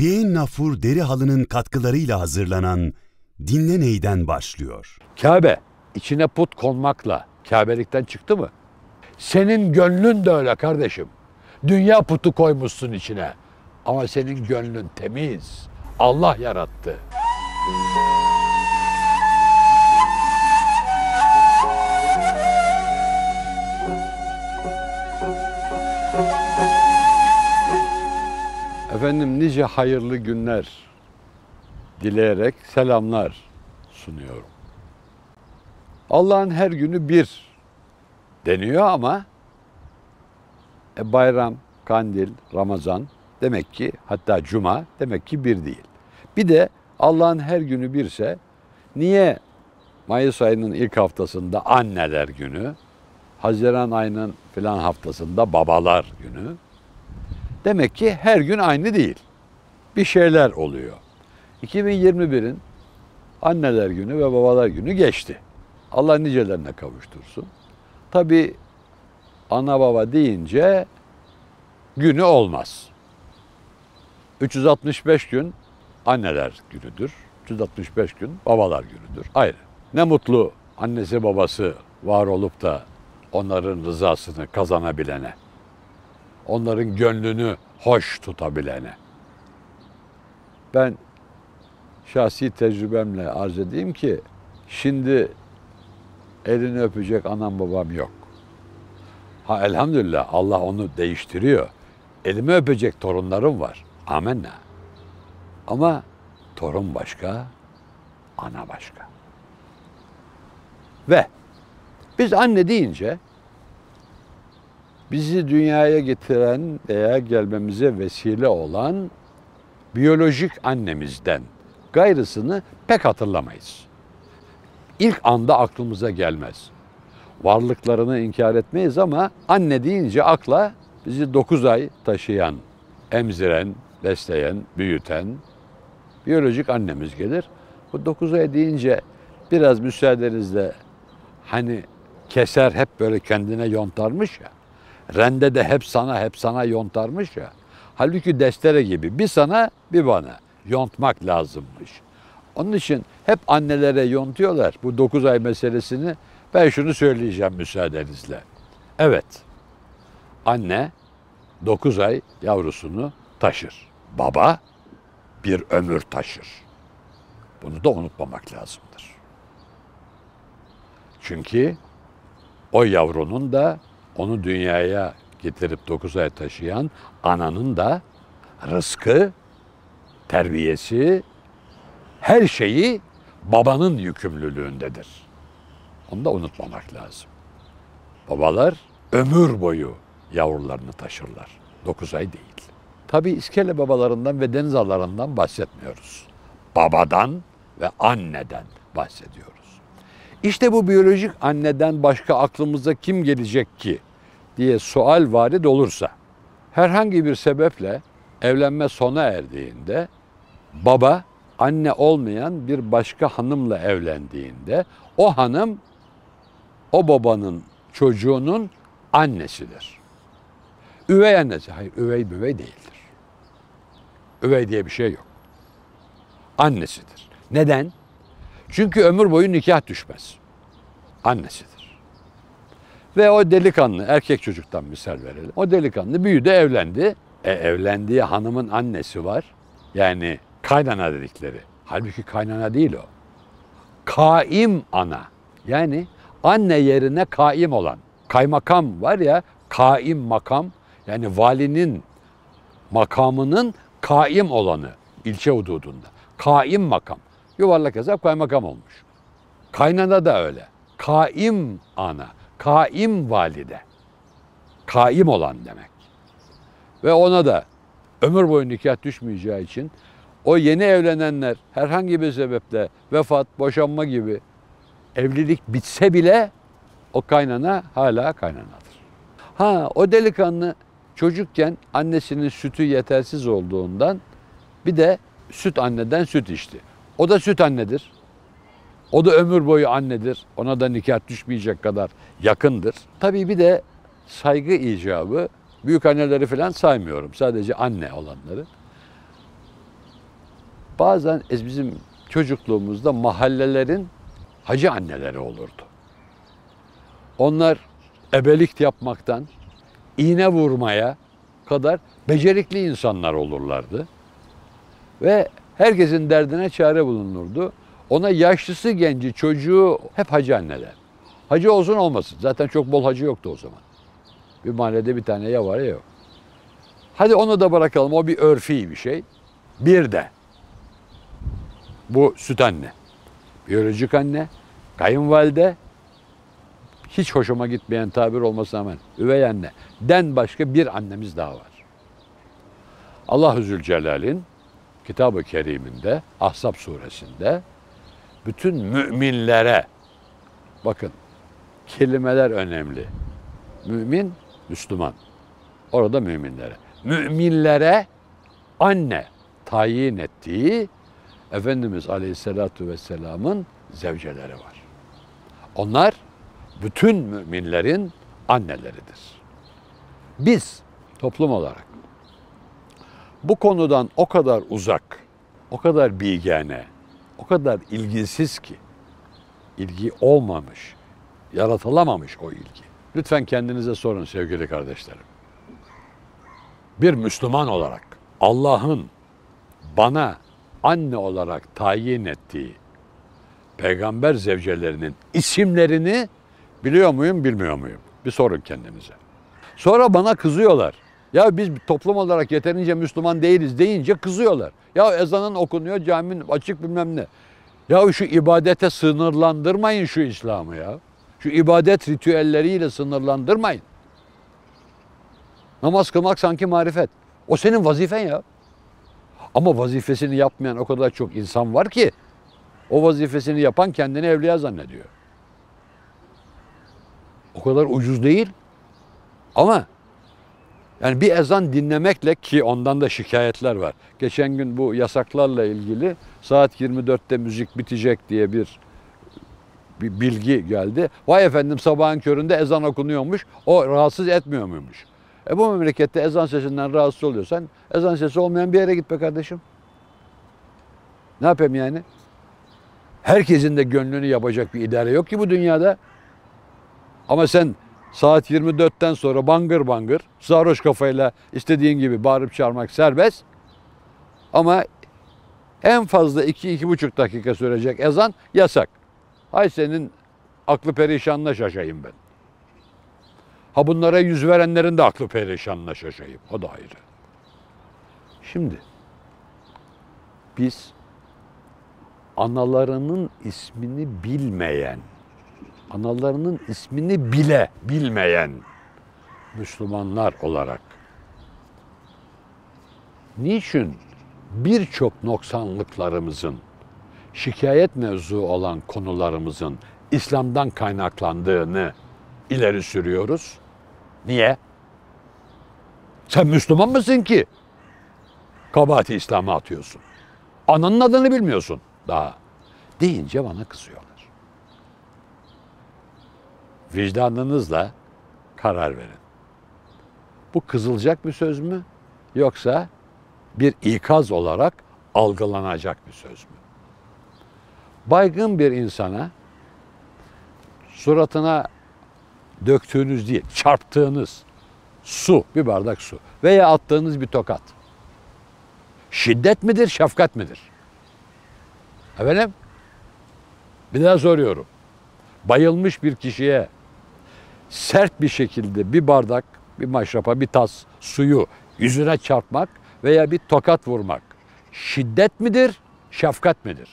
Bien Nafur deri halının katkılarıyla hazırlanan Dinle Ney'den başlıyor. Kabe içine put konmakla Kabe'likten çıktı mı? Senin gönlün de öyle kardeşim. Dünya putu koymuşsun içine. Ama senin gönlün temiz. Allah yarattı. Efendim nice hayırlı günler dileyerek selamlar sunuyorum. Allah'ın her günü bir deniyor ama e, bayram, kandil, Ramazan demek ki hatta cuma demek ki bir değil. Bir de Allah'ın her günü birse niye Mayıs ayının ilk haftasında anneler günü, Haziran ayının filan haftasında babalar günü, Demek ki her gün aynı değil. Bir şeyler oluyor. 2021'in anneler günü ve babalar günü geçti. Allah nicelerine kavuştursun. Tabi ana baba deyince günü olmaz. 365 gün anneler günüdür. 365 gün babalar günüdür. Ayrı. Ne mutlu annesi babası var olup da onların rızasını kazanabilene onların gönlünü hoş tutabilene. Ben şahsi tecrübemle arz edeyim ki şimdi elini öpecek anam babam yok. Ha elhamdülillah Allah onu değiştiriyor. Elimi öpecek torunlarım var. Amenna. Ama torun başka, ana başka. Ve biz anne deyince bizi dünyaya getiren veya gelmemize vesile olan biyolojik annemizden gayrısını pek hatırlamayız. İlk anda aklımıza gelmez. Varlıklarını inkar etmeyiz ama anne deyince akla bizi 9 ay taşıyan, emziren, besleyen, büyüten biyolojik annemiz gelir. Bu 9 ay deyince biraz müsaadenizle hani keser hep böyle kendine yontarmış ya. Rende de hep sana hep sana yontarmış ya. Halbuki destere gibi bir sana bir bana yontmak lazımmış. Onun için hep annelere yontuyorlar bu 9 ay meselesini. Ben şunu söyleyeceğim müsaadenizle. Evet, anne 9 ay yavrusunu taşır. Baba bir ömür taşır. Bunu da unutmamak lazımdır. Çünkü o yavrunun da onu dünyaya getirip 9 ay taşıyan ananın da rızkı, terbiyesi, her şeyi babanın yükümlülüğündedir. Onu da unutmamak lazım. Babalar ömür boyu yavrularını taşırlar. 9 ay değil. Tabi iskele babalarından ve deniz analarından bahsetmiyoruz. Babadan ve anneden bahsediyoruz. İşte bu biyolojik anneden başka aklımıza kim gelecek ki diye sual varid olursa herhangi bir sebeple evlenme sona erdiğinde baba anne olmayan bir başka hanımla evlendiğinde o hanım o babanın çocuğunun annesidir. Üvey annesi. Hayır üvey üvey değildir. Üvey diye bir şey yok. Annesidir. Neden? Çünkü ömür boyu nikah düşmez. Annesidir. Ve o delikanlı, erkek çocuktan misal verelim. O delikanlı büyüdü, evlendi. E, evlendiği hanımın annesi var. Yani kaynana dedikleri. Halbuki kaynana değil o. Kaim ana. Yani anne yerine kaim olan. Kaymakam var ya, kaim makam. Yani valinin makamının kaim olanı ilçe hududunda. Kaim makam. Yuvarlak hesap kaymakam olmuş. Kaynana da öyle. Kaim ana kaim valide. Kaim olan demek. Ve ona da ömür boyu nikah düşmeyeceği için o yeni evlenenler herhangi bir sebeple vefat, boşanma gibi evlilik bitse bile o kaynana hala kaynanadır. Ha o delikanlı çocukken annesinin sütü yetersiz olduğundan bir de süt anneden süt içti. O da süt annedir. O da ömür boyu annedir. Ona da nikah düşmeyecek kadar yakındır. Tabii bir de saygı icabı büyük anneleri falan saymıyorum. Sadece anne olanları. Bazen e, bizim çocukluğumuzda mahallelerin hacı anneleri olurdu. Onlar ebelik yapmaktan iğne vurmaya kadar becerikli insanlar olurlardı. Ve herkesin derdine çare bulunurdu. Ona yaşlısı genci çocuğu hep hacı anneler. Hacı olsun olmasın. Zaten çok bol hacı yoktu o zaman. Bir mahallede bir tane ya var ya yok. Hadi onu da bırakalım. O bir örfi bir şey. Bir de bu süt anne, biyolojik anne, kayınvalide, hiç hoşuma gitmeyen tabir olmasına rağmen üvey anne den başka bir annemiz daha var. Allah Zülcelal'in kitab-ı keriminde Ahzab suresinde bütün müminlere bakın kelimeler önemli. Mümin, Müslüman. Orada müminlere. Müminlere anne tayin ettiği Efendimiz Aleyhisselatü Vesselam'ın zevceleri var. Onlar bütün müminlerin anneleridir. Biz toplum olarak bu konudan o kadar uzak, o kadar bilgene, o kadar ilgisiz ki, ilgi olmamış, yaratılamamış o ilgi. Lütfen kendinize sorun sevgili kardeşlerim. Bir Müslüman olarak Allah'ın bana anne olarak tayin ettiği peygamber zevcelerinin isimlerini biliyor muyum, bilmiyor muyum? Bir sorun kendinize. Sonra bana kızıyorlar. Ya biz toplum olarak yeterince Müslüman değiliz deyince kızıyorlar. Ya ezanın okunuyor, caminin açık bilmem ne. Ya şu ibadete sınırlandırmayın şu İslam'ı ya. Şu ibadet ritüelleriyle sınırlandırmayın. Namaz kılmak sanki marifet. O senin vazifen ya. Ama vazifesini yapmayan o kadar çok insan var ki o vazifesini yapan kendini evliya zannediyor. O kadar ucuz değil. Ama yani bir ezan dinlemekle ki ondan da şikayetler var. Geçen gün bu yasaklarla ilgili saat 24'te müzik bitecek diye bir bir bilgi geldi. Vay efendim sabahın köründe ezan okunuyormuş. O rahatsız etmiyor muymuş? E bu memlekette ezan sesinden rahatsız oluyorsan ezan sesi olmayan bir yere git be kardeşim. Ne yapayım yani? Herkesin de gönlünü yapacak bir idare yok ki bu dünyada. Ama sen saat 24'ten sonra bangır bangır sarhoş kafayla istediğin gibi bağırıp çağırmak serbest. Ama en fazla 2-2,5 dakika sürecek ezan yasak. Hay senin aklı perişanla şaşayım ben. Ha bunlara yüz verenlerin de aklı perişanla şaşayım. O da ayrı. Şimdi biz analarının ismini bilmeyen, analarının ismini bile bilmeyen Müslümanlar olarak niçin birçok noksanlıklarımızın, şikayet mevzu olan konularımızın İslam'dan kaynaklandığını ileri sürüyoruz? Niye? Sen Müslüman mısın ki? Kabahati İslam'a atıyorsun. Ananın adını bilmiyorsun daha. Deyince bana kızıyorlar. Vicdanınızla karar verin. Bu kızılacak bir söz mü? Yoksa bir ikaz olarak algılanacak bir söz mü? Baygın bir insana suratına döktüğünüz değil, çarptığınız su, bir bardak su veya attığınız bir tokat. Şiddet midir, şefkat midir? Efendim? Bir daha soruyorum. Bayılmış bir kişiye sert bir şekilde bir bardak, bir maşrapa, bir tas suyu yüzüne çarpmak veya bir tokat vurmak şiddet midir, şefkat midir?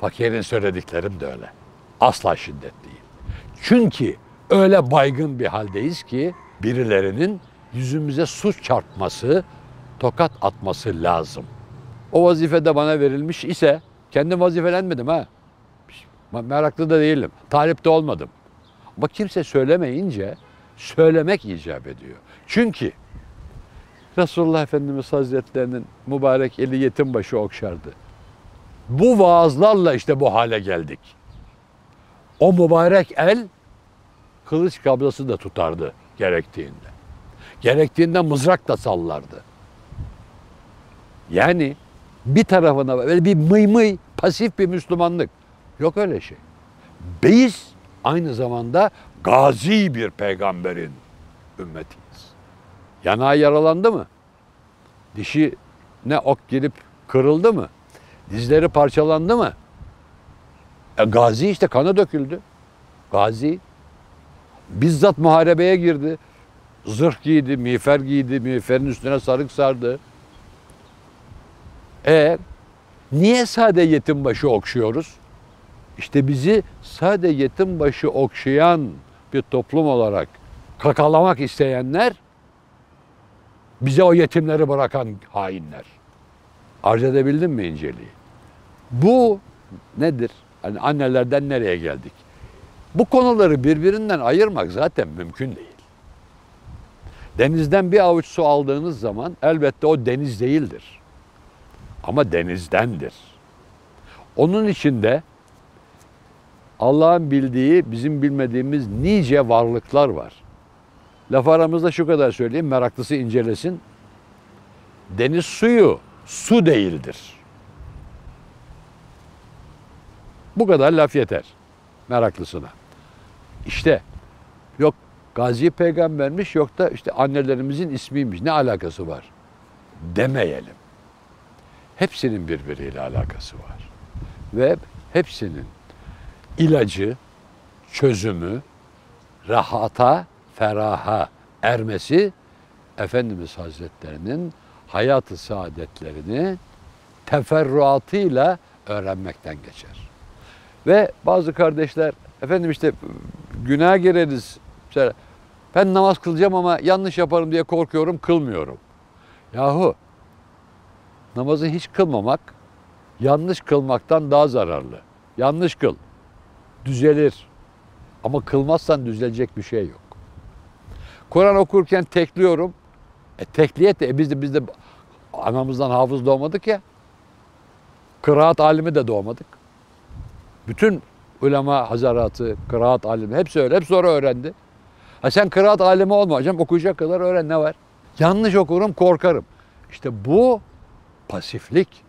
Fakirin söylediklerim de öyle. Asla şiddet değil. Çünkü öyle baygın bir haldeyiz ki birilerinin yüzümüze su çarpması, tokat atması lazım. O vazifede bana verilmiş ise kendim vazifelenmedim ha. Meraklı da değilim. Talip de olmadım. Ama kimse söylemeyince söylemek icap ediyor. Çünkü Resulullah Efendimiz Hazretlerinin mübarek eli yetim başı okşardı. Bu vaazlarla işte bu hale geldik. O mübarek el kılıç kablası da tutardı gerektiğinde. Gerektiğinde mızrak da sallardı. Yani bir tarafına böyle bir mıy mıy pasif bir Müslümanlık. Yok öyle şey. Biz aynı zamanda gazi bir peygamberin ümmetiyiz. Yanağı yaralandı mı? Dişi ne ok girip kırıldı mı? Dizleri parçalandı mı? E, gazi işte kanı döküldü. Gazi. Bizzat muharebeye girdi. Zırh giydi, miğfer giydi, miğferin üstüne sarık sardı. E niye sade yetim başı okşuyoruz? İşte bizi sade yetim başı okşayan bir toplum olarak kakalamak isteyenler bize o yetimleri bırakan hainler. Arz edebildim mi inceliği? Bu nedir? Hani annelerden nereye geldik? Bu konuları birbirinden ayırmak zaten mümkün değil. Denizden bir avuç su aldığınız zaman elbette o deniz değildir. Ama denizdendir. Onun içinde Allah'ın bildiği, bizim bilmediğimiz nice varlıklar var. Laf aramızda şu kadar söyleyeyim, meraklısı incelesin. Deniz suyu su değildir. Bu kadar laf yeter meraklısına. İşte yok Gazi peygambermiş yok da işte annelerimizin ismiymiş. Ne alakası var? Demeyelim. Hepsinin birbiriyle alakası var. Ve hepsinin ilacı, çözümü, rahata, feraha ermesi Efendimiz Hazretlerinin hayatı saadetlerini teferruatıyla öğrenmekten geçer. Ve bazı kardeşler efendim işte günah gireriz. Mesela ben namaz kılacağım ama yanlış yaparım diye korkuyorum, kılmıyorum. Yahu namazı hiç kılmamak yanlış kılmaktan daha zararlı. Yanlış kıl. Düzelir. Ama kılmazsan düzelecek bir şey yok. Kur'an okurken tekliyorum. E tekliyet de e biz de biz de anamızdan hafız doğmadık ya. Kıraat alimi de doğmadık. Bütün ulema hazaratı, kıraat alimi hepsi öyle. Hep sonra öğrendi. Ha sen kıraat alimi olma hocam okuyacak kadar öğren ne var? Yanlış okurum korkarım. İşte bu pasiflik.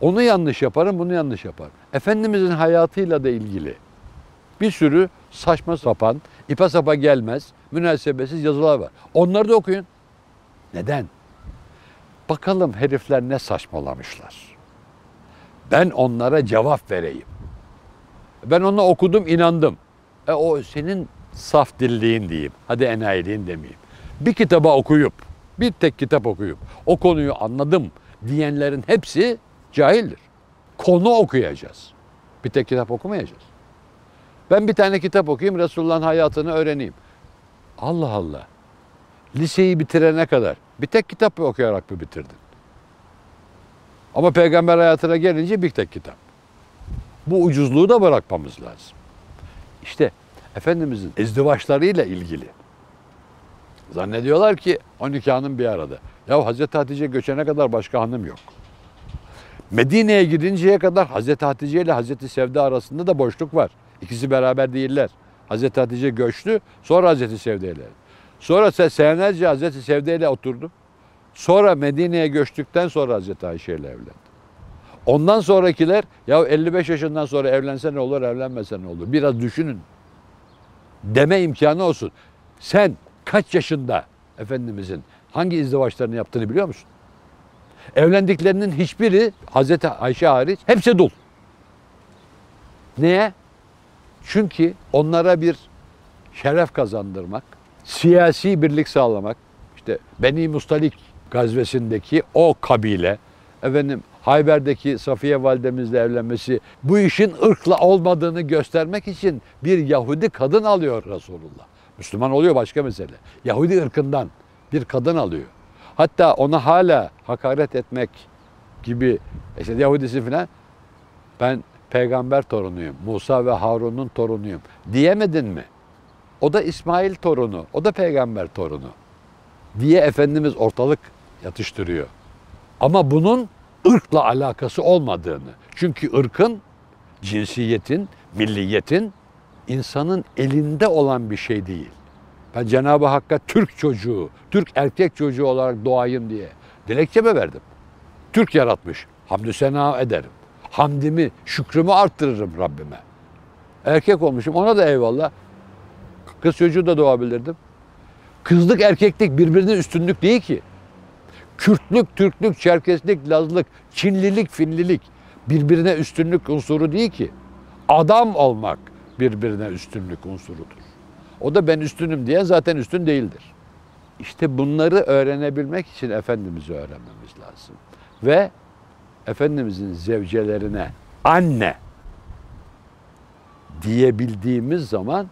Onu yanlış yaparım, bunu yanlış yaparım. Efendimizin hayatıyla da ilgili bir sürü saçma sapan, ipa sapa gelmez, münasebesiz yazılar var. Onları da okuyun. Neden? Bakalım herifler ne saçmalamışlar. Ben onlara cevap vereyim. Ben onu okudum, inandım. E o senin saf dilliğin diyeyim. Hadi enayiliğin demeyeyim. Bir kitaba okuyup, bir tek kitap okuyup o konuyu anladım diyenlerin hepsi cahildir. Konu okuyacağız. Bir tek kitap okumayacağız. Ben bir tane kitap okuyayım, Resulullah'ın hayatını öğreneyim. Allah Allah. Liseyi bitirene kadar bir tek kitap okuyarak mı bitirdin? Ama peygamber hayatına gelince bir tek kitap. Bu ucuzluğu da bırakmamız lazım. İşte Efendimizin izdivaçlarıyla ilgili. Zannediyorlar ki 12 hanım bir arada. Ya Hazreti Hatice göçene kadar başka hanım yok. Medine'ye gidinceye kadar Hazreti Hatice ile Hazreti Sevda arasında da boşluk var. İkisi beraber değiller. Hazreti Hatice göçtü, sonra Hazreti Sevda ile. Sonra senelerce Hazreti Sevda ile oturdu. Sonra Medine'ye göçtükten sonra Hazreti Ayşe ile evlendi. Ondan sonrakiler ya 55 yaşından sonra evlense ne olur, evlenmese ne olur? Biraz düşünün. Deme imkanı olsun. Sen kaç yaşında Efendimizin hangi izdivaçlarını yaptığını biliyor musun? Evlendiklerinin hiçbiri Hazreti Ayşe hariç hepsi dul. Neye? Çünkü onlara bir şeref kazandırmak, siyasi birlik sağlamak, işte Beni Mustalik gazvesindeki o kabile, efendim Hayber'deki Safiye validemizle evlenmesi bu işin ırkla olmadığını göstermek için bir Yahudi kadın alıyor Resulullah. Müslüman oluyor başka mesele. Yahudi ırkından bir kadın alıyor. Hatta ona hala hakaret etmek gibi işte Yahudisi falan ben peygamber torunuyum. Musa ve Harun'un torunuyum. Diyemedin mi? O da İsmail torunu, o da peygamber torunu diye Efendimiz ortalık yatıştırıyor. Ama bunun ırkla alakası olmadığını. Çünkü ırkın, cinsiyetin, milliyetin insanın elinde olan bir şey değil. Ben Cenab-ı Hakk'a Türk çocuğu, Türk erkek çocuğu olarak doğayım diye Dilekçeme verdim. Türk yaratmış. Hamdü sena ederim. Hamdimi, şükrümü arttırırım Rabbime. Erkek olmuşum ona da eyvallah. Kız çocuğu da doğabilirdim. Kızlık erkeklik birbirine üstünlük değil ki. Kürtlük, Türklük, Çerkeslik, Lazlık, Çinlilik, Finlilik birbirine üstünlük unsuru değil ki. Adam olmak birbirine üstünlük unsurudur. O da ben üstünüm diye zaten üstün değildir. İşte bunları öğrenebilmek için Efendimiz'i öğrenmemiz lazım. Ve Efendimizin zevcelerine anne diyebildiğimiz zaman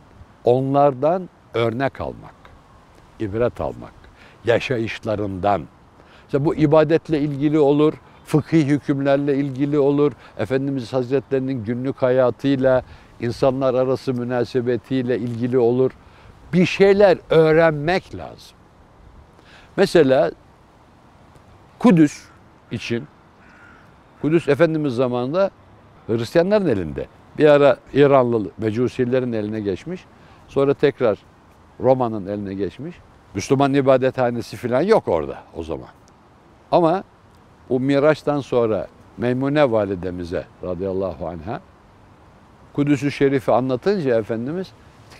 onlardan örnek almak, ibret almak, yaşayışlarından. İşte bu ibadetle ilgili olur, fıkhi hükümlerle ilgili olur, Efendimiz Hazretlerinin günlük hayatıyla, insanlar arası münasebetiyle ilgili olur. Bir şeyler öğrenmek lazım. Mesela Kudüs için, Kudüs Efendimiz zamanında Hristiyanların elinde. Bir ara İranlı Mecusilerin eline geçmiş. Sonra tekrar Roma'nın eline geçmiş. Müslüman ibadethanesi falan yok orada o zaman. Ama bu Miraç'tan sonra Meymune validemize radıyallahu anha Kudüs-ü Şerif'i anlatınca Efendimiz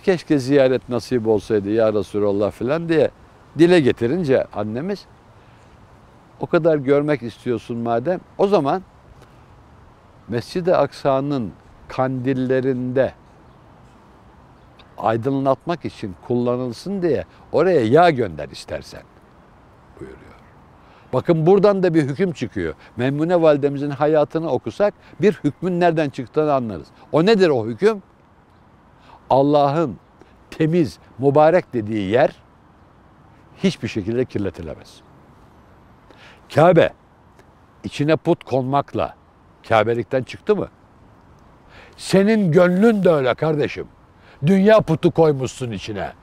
keşke ziyaret nasip olsaydı ya Resulallah falan diye dile getirince annemiz o kadar görmek istiyorsun madem o zaman Mescid-i Aksa'nın kandillerinde aydınlatmak için kullanılsın diye oraya yağ gönder istersen buyuruyor. Bakın buradan da bir hüküm çıkıyor. Memnune validemizin hayatını okusak bir hükmün nereden çıktığını anlarız. O nedir o hüküm? Allah'ın temiz, mübarek dediği yer hiçbir şekilde kirletilemez. Kabe içine put konmakla Kabe'likten çıktı mı? Senin gönlün de öyle kardeşim. Dünya putu koymuşsun içine.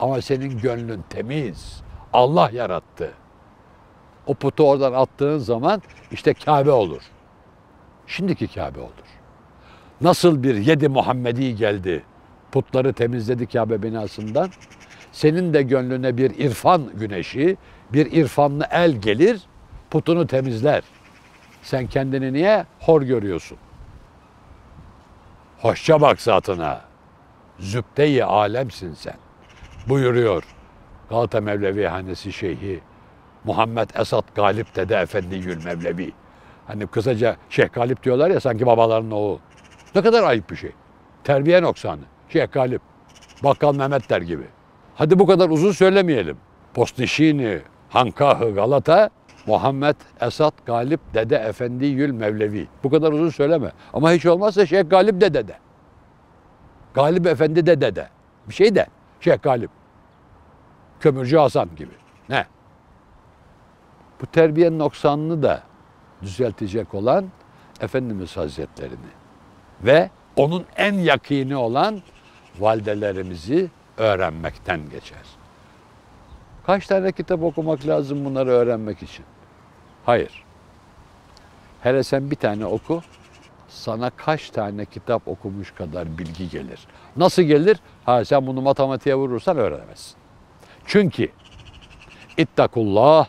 Ama senin gönlün temiz. Allah yarattı. O putu oradan attığın zaman işte Kabe olur. Şimdiki Kabe olur. Nasıl bir yedi Muhammedi geldi, putları temizledi Kabe binasından. Senin de gönlüne bir irfan güneşi, bir irfanlı el gelir, putunu temizler. Sen kendini niye hor görüyorsun? Hoşça bak zatına. Zübde-i alemsin sen. Buyuruyor Galata Mevlevi Hanesi Şeyhi Muhammed Esat Galip Dede Efendi Yül Mevlevi. Hani kısaca Şeyh Galip diyorlar ya sanki babalarının oğlu. Ne kadar ayıp bir şey. Terbiye noksanı. Şeyh Galip. Bakkal Mehmet der gibi. Hadi bu kadar uzun söylemeyelim. Postnişini, Hankahı Galata, Muhammed Esat Galip Dede Efendi Yül Mevlevi. Bu kadar uzun söyleme. Ama hiç olmazsa Şeyh Galip de dede. Galip Efendi de dede. Bir şey de. Şeyh Galip. Kömürcü Hasan gibi. Bu terbiyenin noksanını da düzeltecek olan Efendimiz Hazretlerini ve onun en yakini olan validelerimizi öğrenmekten geçer. Kaç tane kitap okumak lazım bunları öğrenmek için? Hayır. Hele sen bir tane oku, sana kaç tane kitap okumuş kadar bilgi gelir. Nasıl gelir? Ha sen bunu matematiğe vurursan öğrenemezsin. Çünkü ittakullah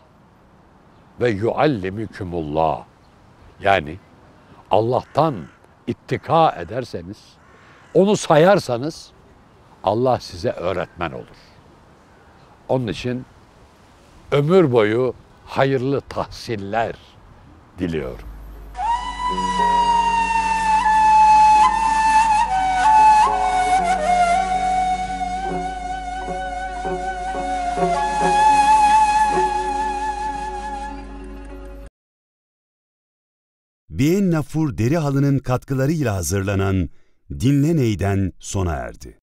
ve yuallimükumullah. Yani Allah'tan ittika ederseniz, onu sayarsanız Allah size öğretmen olur. Onun için ömür boyu hayırlı tahsiller diliyorum. Bien Nafur deri halının katkılarıyla hazırlanan Dinle Ney'den sona erdi.